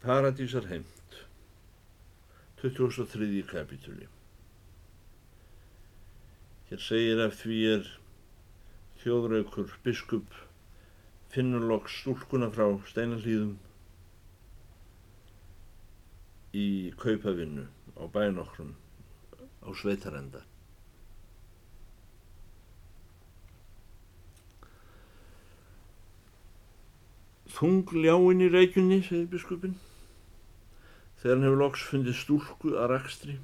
Paradísar heimt 23. kapitúli Hér segir af því er þjóðraukur biskup finnur loks stúlkuna frá steinalíðum í kaupavinnu á bænokkrum á sveitarenda. Þung ljáinn í reykjunni, segir biskupin, þegar hann hefur loks fundið stúlku að rakstri.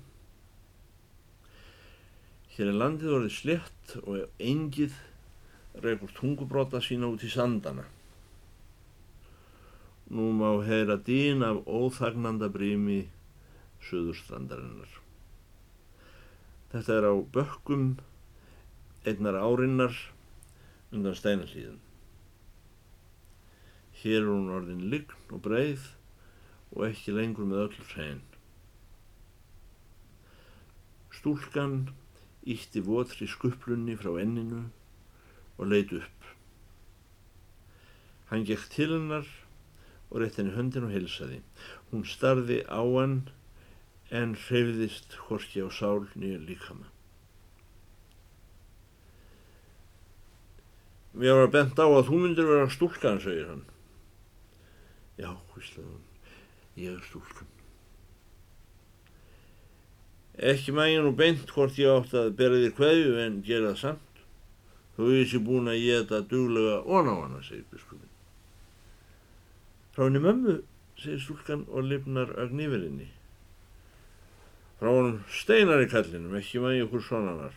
Hér er landið orðið slett og engið reykur tungubróta sína út í sandana. Nú má heyra dýn af óþagnanda brími söðurstrandarinnar. Þetta er á bökkum einnar árinnar undan steinallíðum. Hér er hún orðin lign og breið og ekki lengur með öll hrein. Stúlkan ítti votri skuplunni frá enninu og leit upp. Hann gekk til hennar og rétt henni höndin og hilsaði. Hún starði á hann en hreyfðist horki á sál nýja líkama. Mér var bent á að þú myndir vera stúlkan, segir hann. Já, hvíslaði hún, ég er stúlkan. Ekki mægja nú beint hvort ég átt að bera þér hverju en gera það samt. Þú er þessi búin að ég þetta duglega on á hana, segir biskupin. Frá henni mömmu, segir stúlkan og lifnar ögníferinni. Frá hann steinar í kallinum, ekki mægja okkur svona var.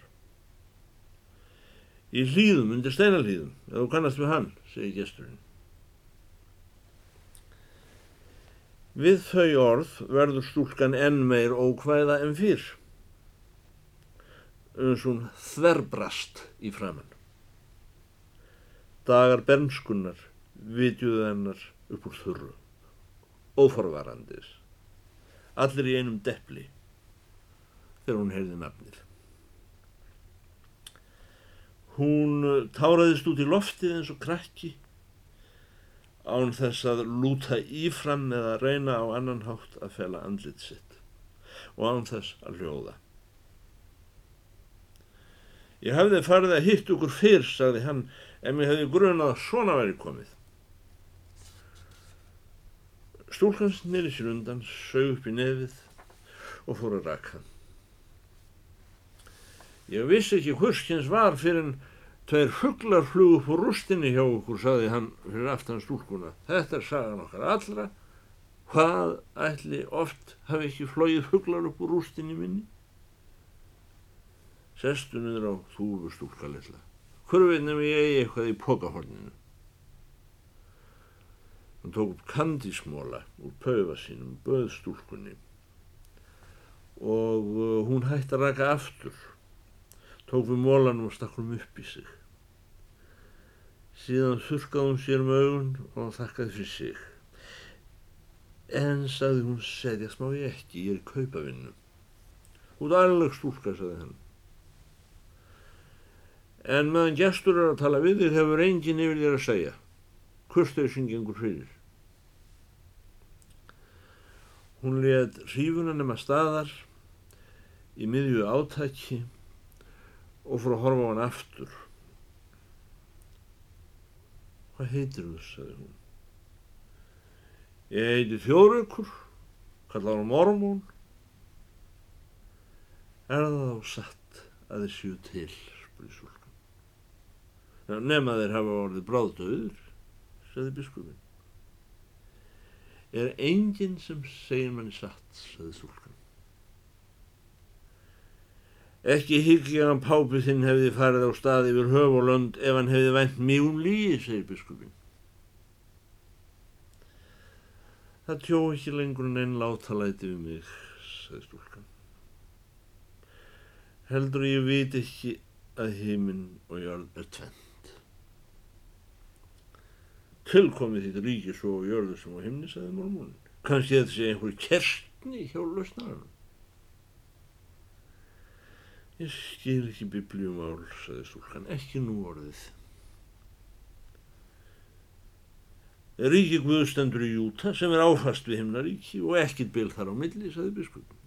Í hlýðum, undir steinalhlýðum, ef þú kannast við hann, segir gesturinn. Við þau orð verður stúlkan enn meir ókvæða en fyrr. Uns hún þverbrast í framann. Dagar bernskunnar vitjuðu hennar upp úr þurru. Óforvarandis. Allir í einum deppli þegar hún heyrði nafnið. Hún táraðist út í loftið eins og krakki án þess að lúta ífram eða reyna á annan hátt að fela andlit sitt og án þess að hljóða. Ég hefði farið að hitt okkur fyrr, sagði hann, en mér hefði grunað að svona væri komið. Stúlkans nýri sér undan, sög upp í nefið og fór að raka. Ég vissi ekki hvurskins var fyrir en Tveir fugglar flug upp úr rústinni hjá okkur, saði hann fyrir aftan stúlkuna. Þetta er sagan okkar allra. Hvað ætli oft hafi ekki flóið fugglar upp úr rústinni minni? Sestu niður á þúfu stúlka litla. Hverfinnum ég eigi eitthvað í pokahorninu. Hann tók upp kandismóla úr pauða sínum, böð stúlkunni og uh, hún hætti að raka aftur tók við mólanum og stakk hún upp í sig. Síðan þurkaði hún sér um augun og þakkaði fyrir sig. En, sagði hún, segja smá ég ekki, ég er kaupavinnu. Út aðalega stúlka, sagði hann. En meðan gestur er að tala við þig hefur enginn yfir þér að segja. Þau syngengur fyrir? Hún let hrífuna nema staðar í miðju átæki og fór að horfa á hann aftur. Hvað heitir þú, sagði hún. Ég heiti Þjóðraukur, kallar hann Mormón. Er það þá satt að þeir séu til, spurði Súlkan. Nefn að þeir hafa orðið bráðdöður, sagði biskupin. Er enginn sem segir manni satt, sagði Súlkan. Ekki hyggja hann pápi þinn hefði farið á stað yfir höf og lönd ef hann hefði vænt mjög um líi, segir biskupin. Það tjó ekki lengur en einn látalæti við mig, sagði stúlkan. Heldur ég veit ekki að heiminn og jörð er tvent. Tilkomið þitt ríki svo og jörðu sem á heimni, sagði mormónin. Kanski þetta sé einhver kerstni hjá lausnarann. Ég skil ekki biblíumál, saði stúlkan, ekki nú orðið. Ríki Guðstendur í Júta sem er áfast við himnaríki og ekkit bil þar á milli, saði biskupin.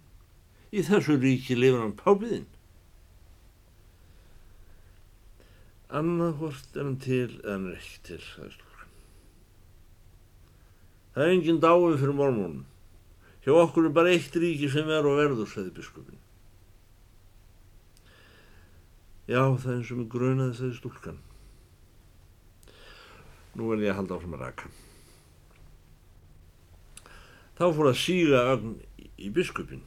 Í þessu ríki lifur hann pápiðinn. Annað hvort er hann til eða hann er ekki til, sagði stúlkan. Það er enginn dáin fyrir mormónum. Hjá okkur er bara eitt ríki sem er og verður, sagði biskupin. Já, það er eins og mig grönaði, sagði stúlkan. Nú verði ég að halda áfram að raka. Þá fór að síga ögn í biskupin.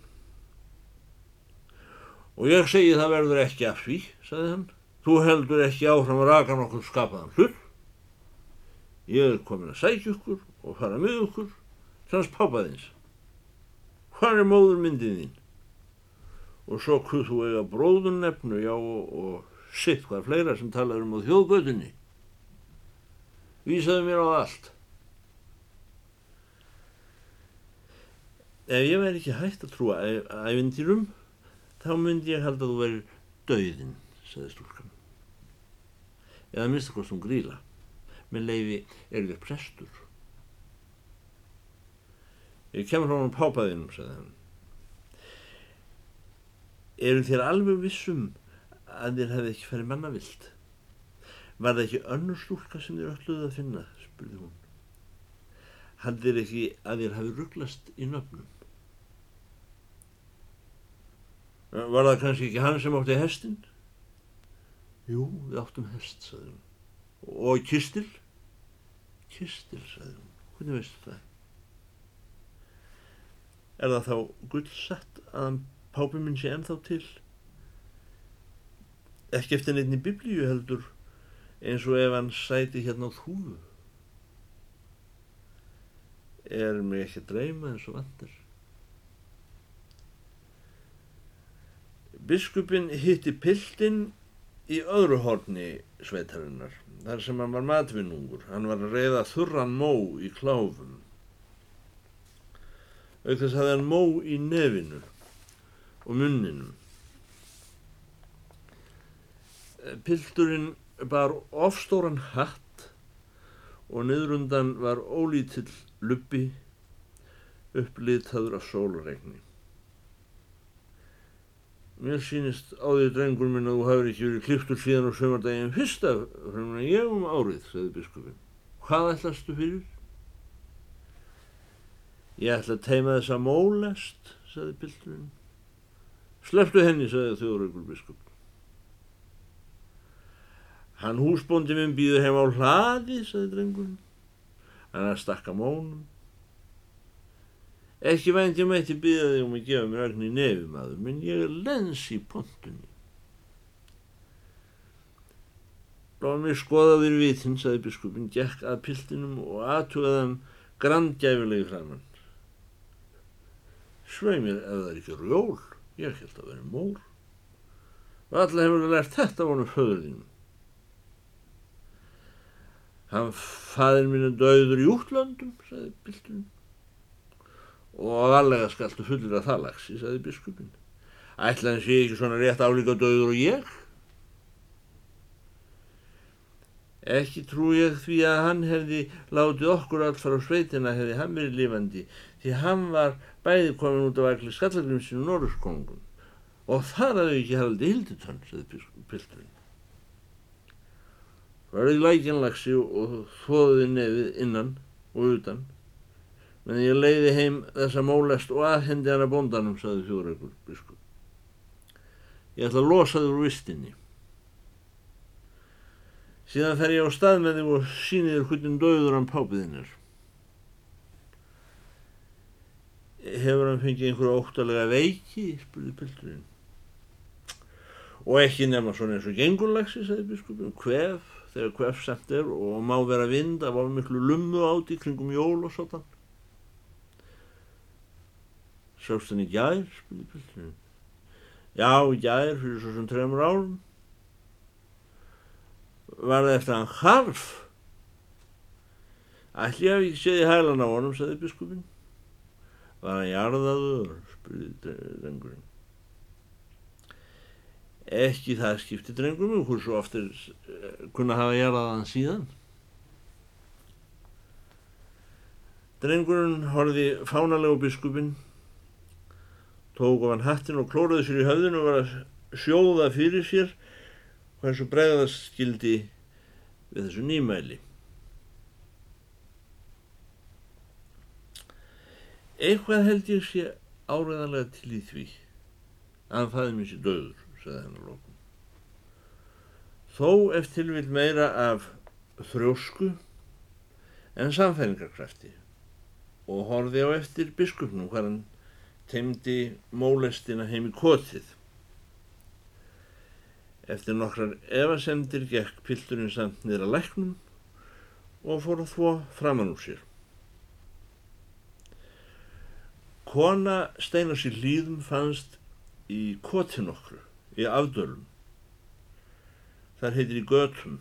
Og ég segi það verður ekki af því, sagði hann. Þú heldur ekki áfram að raka nokkur skapaðan hlull. Ég er komin að sækja ykkur og fara með ykkur, sans pápaðins. Hvað er móður myndið þín? Og svo kuð þú eiga bróðunnefnu, já, og, og sitt hvað fleira sem talar um á þjóðgötunni. Vísaðu mér á allt. Ef ég væri ekki hægt að trúa ævindýrum, þá myndi ég held að þú væri döiðinn, sagði stúlkan eða minnstakostum gríla. Með leiði er þér prestur. Ég kemur frá hann pápaðinum, sagði hann. Eru þér alveg vissum að þér hefði ekki færið mannavilt? Var það ekki önnur stúlka sem þér ölluði að finna, spurði hún. Hann þér ekki að þér hafi rugglast í nöfnum? Var það kannski ekki hann sem átti hestinn? Jú, við áttum hest, sagði hún. Og kistil? Kistil, sagði hún. Hvernig veistu það? Er það þá gullsett að pápi minn sé ennþá til? Ekki eftir neittni biblíu heldur eins og ef hann sæti hérna á þúfu. Er mér ekki að dreyma eins og vandir? Biskupin hitti piltinn í öðru horni sveitarinnar, þar sem hann var matvinnungur. Hann var að reyða þurran mó í kláfum. Aukþess hafði hann mó í nefinu og munninum. Pilturinn bar ofstóran hatt og niðrundan var ólítill luppi upplitaður af sólregni. Mér sýnist á því drengur minn að þú hafur ekki verið kliptur síðan á sömardaginn fyrsta fremur en ég um árið, sagði biskupin. Hvað ætlastu fyrir? Ég ætla að teima þessa mólest, sagði bildurinn. Sleftu henni, sagði þjóðröggur biskup. Hann húsbóndi minn býður heim á hlaði, sagði drengurinn. Hann er að stakka mónum. Ekki vænt ég mætti byggja þig um að gefa mér ögn í nefum aður, menn ég er lens í pontunni. Láð mér skoða þér vitinn, saði biskupin, gekk að piltinum og aðtugaði hann grandgæfilegi framann. Svei mér ef það er ekki rjól, ég held að vera mór. Og alla hefur lært þetta vonum föðurðinum. Hann faðir mínu döður í útlöndum, saði piltinum og allega skaltu fullir að það lagsi, sagði biskupin. Ætlaðin sé ekki svona rétt álíka döður og ég? Ekki trú ég því að hann hefði látið okkur allt fara á sveitina hefði hann verið lifandi því hann var bæði komin út af ægli skallagrimsinu Norðurskóngun og þar hafði ekki haldi hilditönn, sagði pilturinn. Varðið lækjanlagsi og þóðið nefið innan og utan menn ég leiði heim þessa mólest og aðhendi hana bondanum, saði þjóðrækur biskup. Ég ætla að losa þig úr vistinni. Síðan fer ég á stað með þig og síni þér hvernig döður hann pápiðin er. Hefur hann fengið einhverja óttalega veiki, spurði pildurinn. Og ekki nefna svona eins og gengurlagsi, saði biskupin, hvef, þegar hvef semt er og má vera vind af miklu lummu áti kringum jól og svona. Sást hann í gær, spurði pilturinn. Já, gær, fyrir svo sem trefnur árum. Var það eftir hann harf? Ég hef ekki séð í hælan á honum, sagði biskupin. Var hann jarðaður, spurði drengurinn. Ekki það skipti drengurinn, hún svo oftir kunna hafa jarðað hann síðan. Drengurinn horfi fánalegu biskupin, tók á hann hattin og klóraði sér í höfðinu og var að sjóða fyrir sér hversu bregðast skildi við þessu nýmæli. Eitthvað held ég sé áreðanlega til í því að fæði mér sér döður, sagði hann á lókum. Þó eftir vil meira af þrjósku en samfæringarkrafti og horfi á eftir biskupnum hvar hann teimdi mólestina heim í kotið. Eftir nokkrar evasemdir gekk pilturinn samt að læknum og fór að þvó framann úr sér. Kona steinar sér hlýðum fannst í kotin okkur, í afdölum. Þar heitir í götum.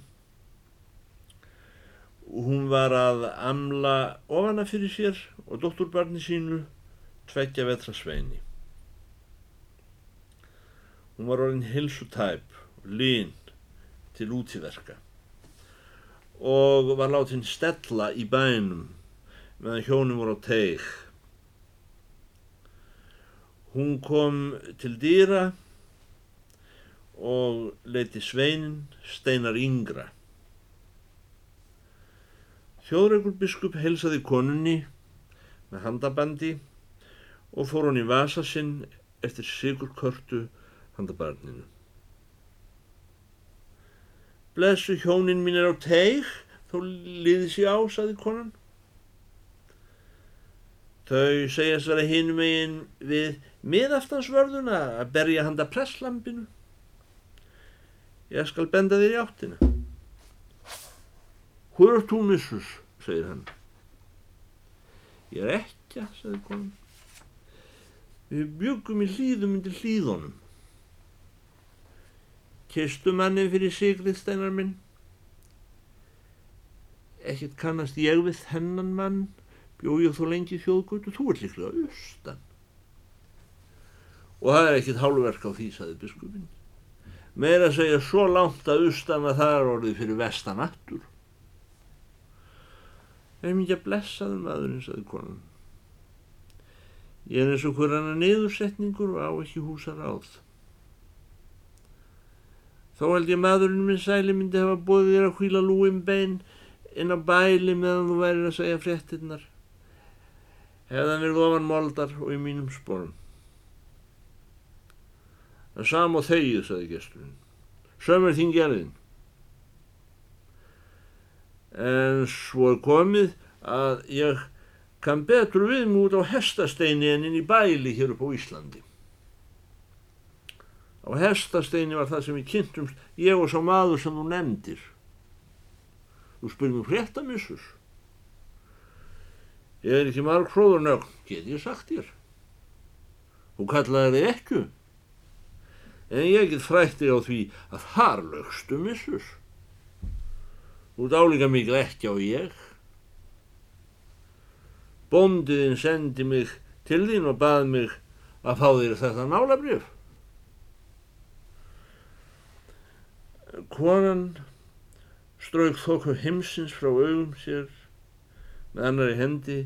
Hún var að amla ofana fyrir sér og dótturbarni sínu tveggja vetra sveini. Hún var orðin hilsu tæp lín til útíverka og var látin stella í bænum meðan hjónum voru á teig. Hún kom til dýra og leiti sveinin steinar yngra. Þjóðregur biskup helsaði konunni með handabandi og fór hann í vasa sinn eftir sigurkörtu handabarninu. Blessu hjónin mín er á teig, þó liði sér á, saði konan. Þau segjast vera hinum eigin við miðaftansvörðuna að berja handa presslampinu. Ég skal benda þér í áttina. Hvor er þú missus, segir hann. Ég er ekki, sagði konan. Við byggum í hlýðum undir hlýðunum. Kistu manni fyrir sigrið steinar minn. Ekkert kannast ég við þennan mann, bjóð ég þó lengi þjóðgötu, þú ert líklega austan. Og það er ekkert hálfverk á því, saði biskupin. Meira að segja svo langt að austan að það er orðið fyrir vestanattur. Það er mikið að blessaður maðurinn, saði konan. Ég er eins og hver annar niðursetningur og á ekki húsar áð. Þó held ég maðurinn minn sæli myndi hafa bóðið þér að hvíla lúim bein inn á bæli meðan þú værir að segja fréttinnar. Hefðan verið ofan moldar og í mínum spórum. Það sam og þegið, saði gesturinn. Sömur þín gerðin. En svo er komið að ég kann betur við mig út á hestasteini en inn í bæli hér upp á Íslandi. Á hestasteini var það sem við kynntumst, ég og sá maður sem þú nefndir. Þú spyrir mig fréttamissur. Ég er ekki marg hróðurnögn, get ég sagt þér. Þú kallaði þig ekku. En ég get frætti á því að þar lögstu missus. Þú dálíka mikið ekki á ég. Bóndiðinn sendi mig til þín og bað mig að fá þér þetta nálabrjöf. Konan strauk þokku heimsins frá augum sér með annari hendi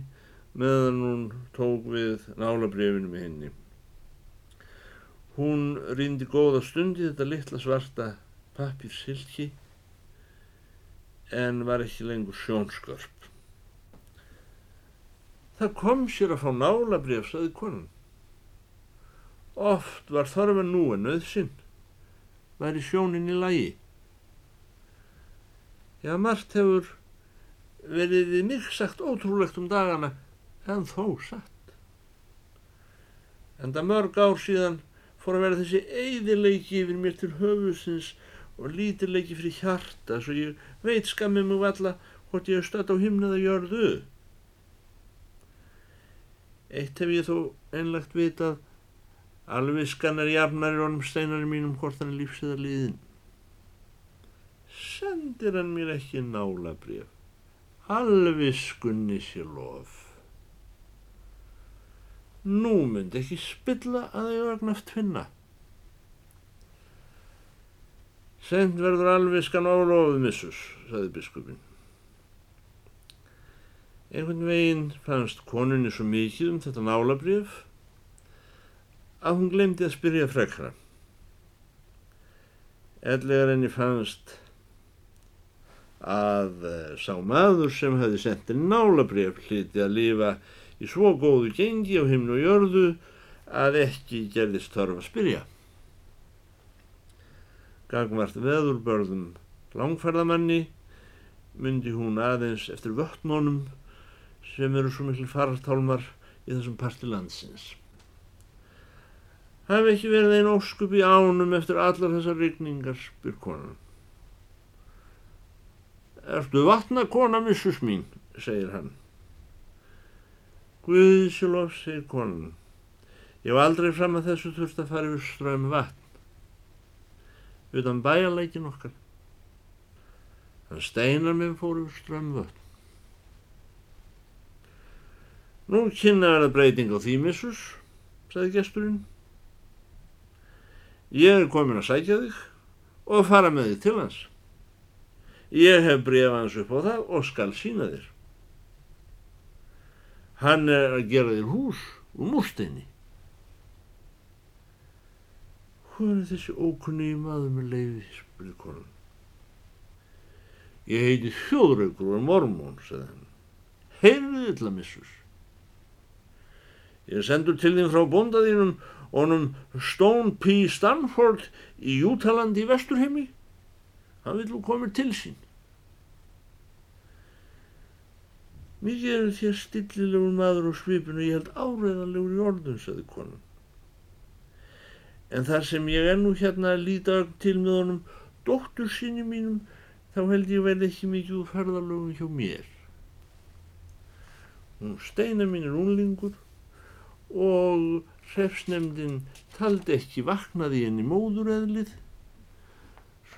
meðan hún tók við nálabrjöfinu með henni. Hún rýndi góða stundi þetta litla svarta pappirsilki en var ekki lengur sjónskörp. Það kom sér að fá nálabrjöf, saði konan. Oft var þarfan nú en nöðsinn, væri sjónin í lagi. Já, margt hefur verið við mig sagt ótrúlegt um dagana, en þó satt. En það mörg ár síðan fór að vera þessi eiðileiki yfir mér til höfusins og lítileiki fyrir hjarta, svo ég veit skammið mig valla hvort ég hef stött á himnaða jörðu. Eitt hef ég þó einlagt vitað, alveg skannar jafnar í honum steinari mínum hvort hann er lífsiðar liðin. Sendir hann mér ekki nála bref, alveg skunni sér lof. Nú myndi ekki spilla að ég var knæft finna. Send verður alveg skan ólofið missus, saði biskupin. Einhvern veginn fannst konunni svo mikið um þetta nálabrjöf að hún glemdi að spyrja frekra. Ellegar henni fannst að eh, sá maður sem hefði sendt henni nálabrjöf hliti að lifa í svo góðu gengi á himnu og jörðu að ekki gerðist þarf að spyrja. Gagvart veðurbörðum langferðamanni myndi hún aðeins eftir vöttnónum sem eru svo miklu farartálmar í þessum parti landsins. Hafi ekki verið einn óskup í ánum eftir allar þessar rigningar, spyr konan. Ertu vatna kona, missus mín, segir hann. Guðsilof, segir konan. Ég var aldrei fram að þessu þurft að fara yfir strömi vatn. Utan bæjarleikin okkar. Þann steinar minn fór yfir strömi vatn. Nú kynna verða breyting á því, missus, sagði gesturinn. Ég er komin að sækja þig og fara með þig til hans. Ég hef breyfað hans upp á það og skal sína þér. Hann er að gera þér hús úr múrsteini. Hvað er þessi ókunni maður með leiði, spurði konan. Ég heiti Þjóðraugur og er mormón, sagði hann. Heyrðu þið að missus. Ég sendur til þín frá bóndaðínum honum Stone P. Stanford í Jútalandi í Vesturheimi hann vil nú komið til sín. Mikið eru þér stillilegur maður á svipinu ég held áreðanlegur í orðun saði konan. En þar sem ég er nú hérna að líta til með honum dóttur sinni mínum þá held ég vel ekki mikið úr ferðalögum hjá mér. Hún steina mín er unlingur og Hrefsnemdin taldi ekki vaknaði henni móðureðlið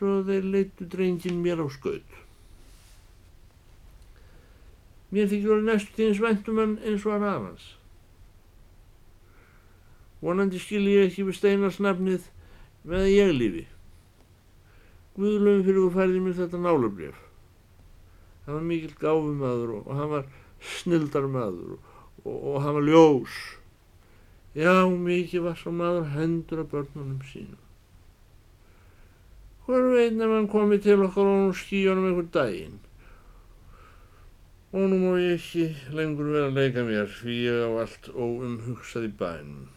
svo þeir leittu drengin mér á skaut. Mér þykir orðið næstu tíðins vendumann eins og hann afans. Vonandi skil ég ekki við steinarsnafnið með að ég lífi. Guðlöfum fyrir að færði mér þetta nálabrjöf. Hann var mikill gáfumadur og, og hann var snildarmadur og, og, og hann var ljós. Já, mikið var svo maður hendur af börnunum sínum. Hver veit nefn hann komið til okkar og nú skíjónum einhver daginn. Og nú má ég ekki lengur vera að leika mér því ég á allt óumhugsað í bænum.